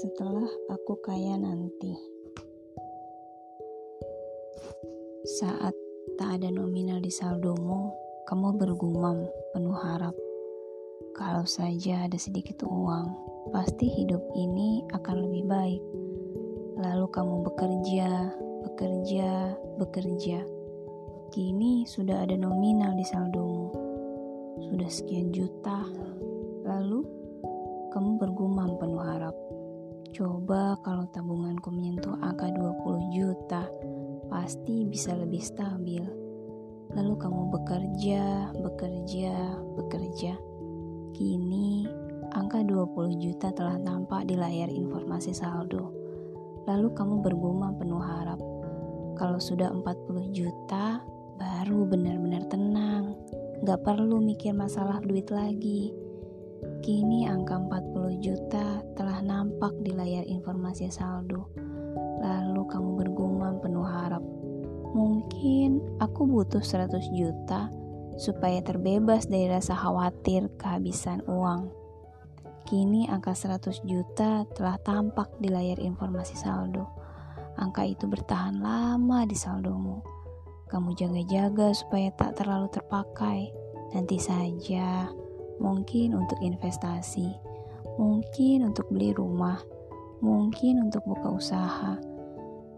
setelah aku kaya nanti. Saat tak ada nominal di saldomu, kamu bergumam penuh harap. Kalau saja ada sedikit uang, pasti hidup ini akan lebih baik. Lalu kamu bekerja, bekerja, bekerja. Kini sudah ada nominal di saldomu. Sudah sekian juta. Lalu kamu bergumam penuh harap. Coba kalau tabunganku menyentuh angka 20 juta, pasti bisa lebih stabil. Lalu kamu bekerja, bekerja, bekerja. Kini angka 20 juta telah nampak di layar informasi saldo. Lalu kamu bergumam penuh harap. Kalau sudah 40 juta, baru benar-benar tenang. Gak perlu mikir masalah duit lagi Kini angka 40 juta telah nampak di layar informasi saldo. Lalu kamu bergumam penuh harap. Mungkin aku butuh 100 juta supaya terbebas dari rasa khawatir kehabisan uang. Kini angka 100 juta telah tampak di layar informasi saldo. Angka itu bertahan lama di saldomu. Kamu jaga-jaga supaya tak terlalu terpakai. Nanti saja mungkin untuk investasi, mungkin untuk beli rumah, mungkin untuk buka usaha.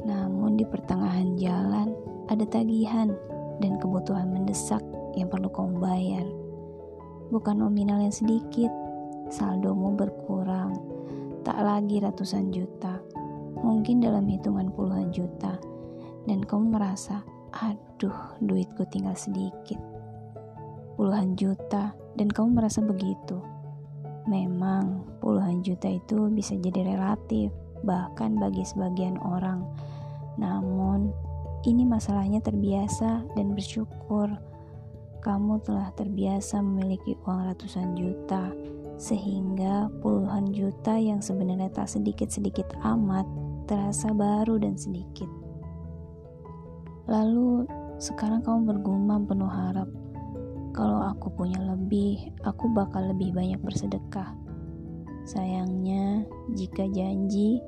Namun di pertengahan jalan ada tagihan dan kebutuhan mendesak yang perlu kamu bayar. Bukan nominal yang sedikit, saldomu berkurang, tak lagi ratusan juta, mungkin dalam hitungan puluhan juta, dan kamu merasa, aduh duitku tinggal sedikit. Puluhan juta dan kamu merasa begitu. Memang puluhan juta itu bisa jadi relatif, bahkan bagi sebagian orang. Namun, ini masalahnya terbiasa dan bersyukur. Kamu telah terbiasa memiliki uang ratusan juta, sehingga puluhan juta yang sebenarnya tak sedikit-sedikit amat terasa baru dan sedikit. Lalu, sekarang kamu bergumam penuh harap kalau aku punya lebih, aku bakal lebih banyak bersedekah. Sayangnya, jika janji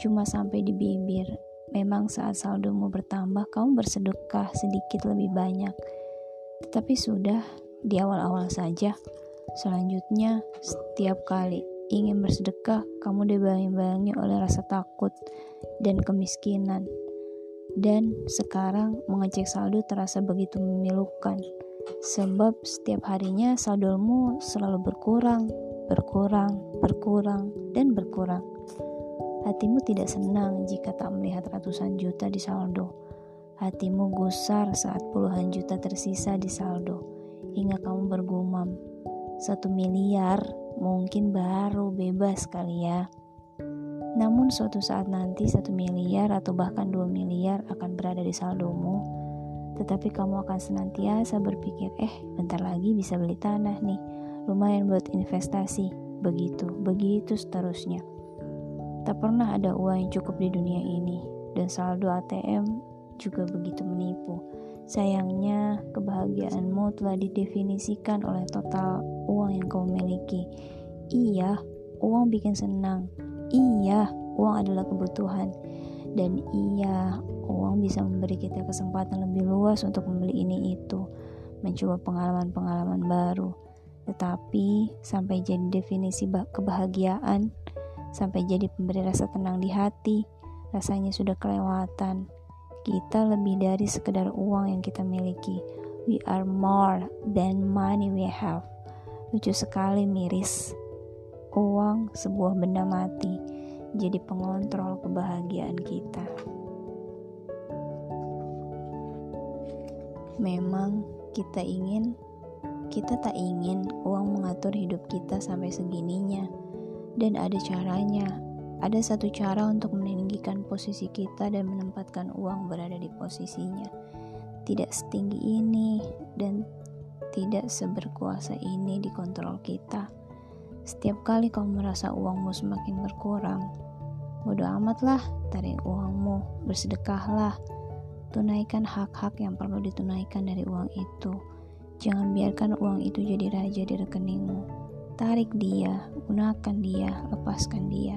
cuma sampai di bibir, memang saat saldomu bertambah, kamu bersedekah sedikit lebih banyak. Tetapi sudah di awal-awal saja. Selanjutnya, setiap kali ingin bersedekah, kamu dibayangi-bayangi oleh rasa takut dan kemiskinan. Dan sekarang mengecek saldo terasa begitu memilukan sebab setiap harinya saldomu selalu berkurang, berkurang, berkurang, dan berkurang. Hatimu tidak senang jika tak melihat ratusan juta di saldo. Hatimu gusar saat puluhan juta tersisa di saldo, hingga kamu bergumam, satu miliar mungkin baru bebas kali ya. Namun suatu saat nanti satu miliar atau bahkan dua miliar akan berada di saldomu tetapi kamu akan senantiasa berpikir, eh bentar lagi bisa beli tanah nih, lumayan buat investasi, begitu, begitu seterusnya. Tak pernah ada uang yang cukup di dunia ini, dan saldo ATM juga begitu menipu. Sayangnya, kebahagiaanmu telah didefinisikan oleh total uang yang kamu miliki. Iya, uang bikin senang. Iya, uang adalah kebutuhan. Dan iya, uang bisa memberi kita kesempatan lebih luas untuk membeli ini itu, mencoba pengalaman-pengalaman baru. Tetapi sampai jadi definisi kebahagiaan, sampai jadi pemberi rasa tenang di hati, rasanya sudah kelewatan. Kita lebih dari sekedar uang yang kita miliki. We are more than money we have. Lucu sekali miris. Uang sebuah benda mati, jadi pengontrol kebahagiaan kita. Memang kita ingin, kita tak ingin uang mengatur hidup kita sampai segininya. Dan ada caranya. Ada satu cara untuk meninggikan posisi kita dan menempatkan uang berada di posisinya. Tidak setinggi ini dan tidak seberkuasa ini dikontrol kita. Setiap kali kau merasa uangmu semakin berkurang, bodoh amatlah, tarik uangmu, bersedekahlah, Tunaikan hak-hak yang perlu ditunaikan dari uang itu. Jangan biarkan uang itu jadi raja di rekeningmu. Tarik dia, gunakan dia, lepaskan dia.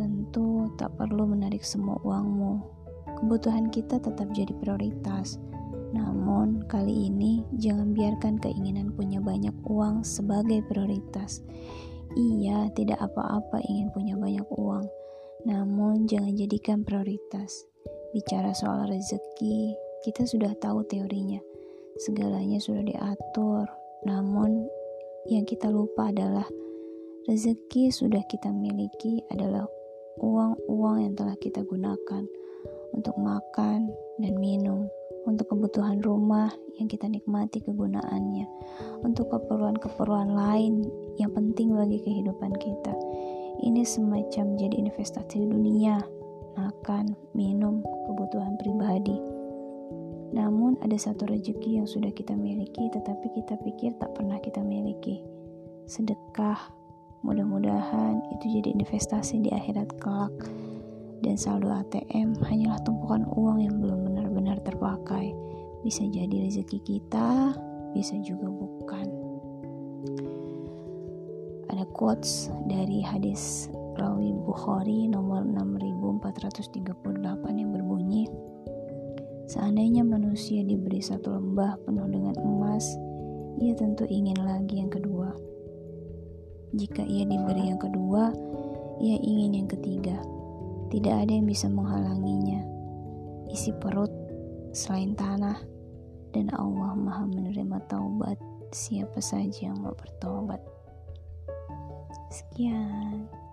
Tentu tak perlu menarik semua uangmu. Kebutuhan kita tetap jadi prioritas. Namun, kali ini jangan biarkan keinginan punya banyak uang sebagai prioritas. Iya, tidak apa-apa ingin punya banyak uang, namun jangan jadikan prioritas. Bicara soal rezeki, kita sudah tahu teorinya. Segalanya sudah diatur, namun yang kita lupa adalah rezeki sudah kita miliki adalah uang-uang yang telah kita gunakan untuk makan dan minum, untuk kebutuhan rumah yang kita nikmati kegunaannya, untuk keperluan-keperluan lain yang penting bagi kehidupan kita. Ini semacam jadi investasi dunia, makan, minum, kebutuhan pribadi. Namun ada satu rezeki yang sudah kita miliki tetapi kita pikir tak pernah kita miliki. Sedekah, Mudah-mudahan itu jadi investasi di akhirat kelak dan saldo ATM hanyalah tumpukan uang yang belum benar-benar terpakai. Bisa jadi rezeki kita, bisa juga bukan. Ada quotes dari hadis rawi Bukhari nomor 6438 yang berbunyi, Seandainya manusia diberi satu lembah penuh dengan emas, ia tentu ingin lagi yang kedua. Jika ia diberi yang kedua, ia ingin yang ketiga. Tidak ada yang bisa menghalanginya. Isi perut selain tanah, dan Allah Maha menerima taubat siapa saja yang mau bertobat. Sekian.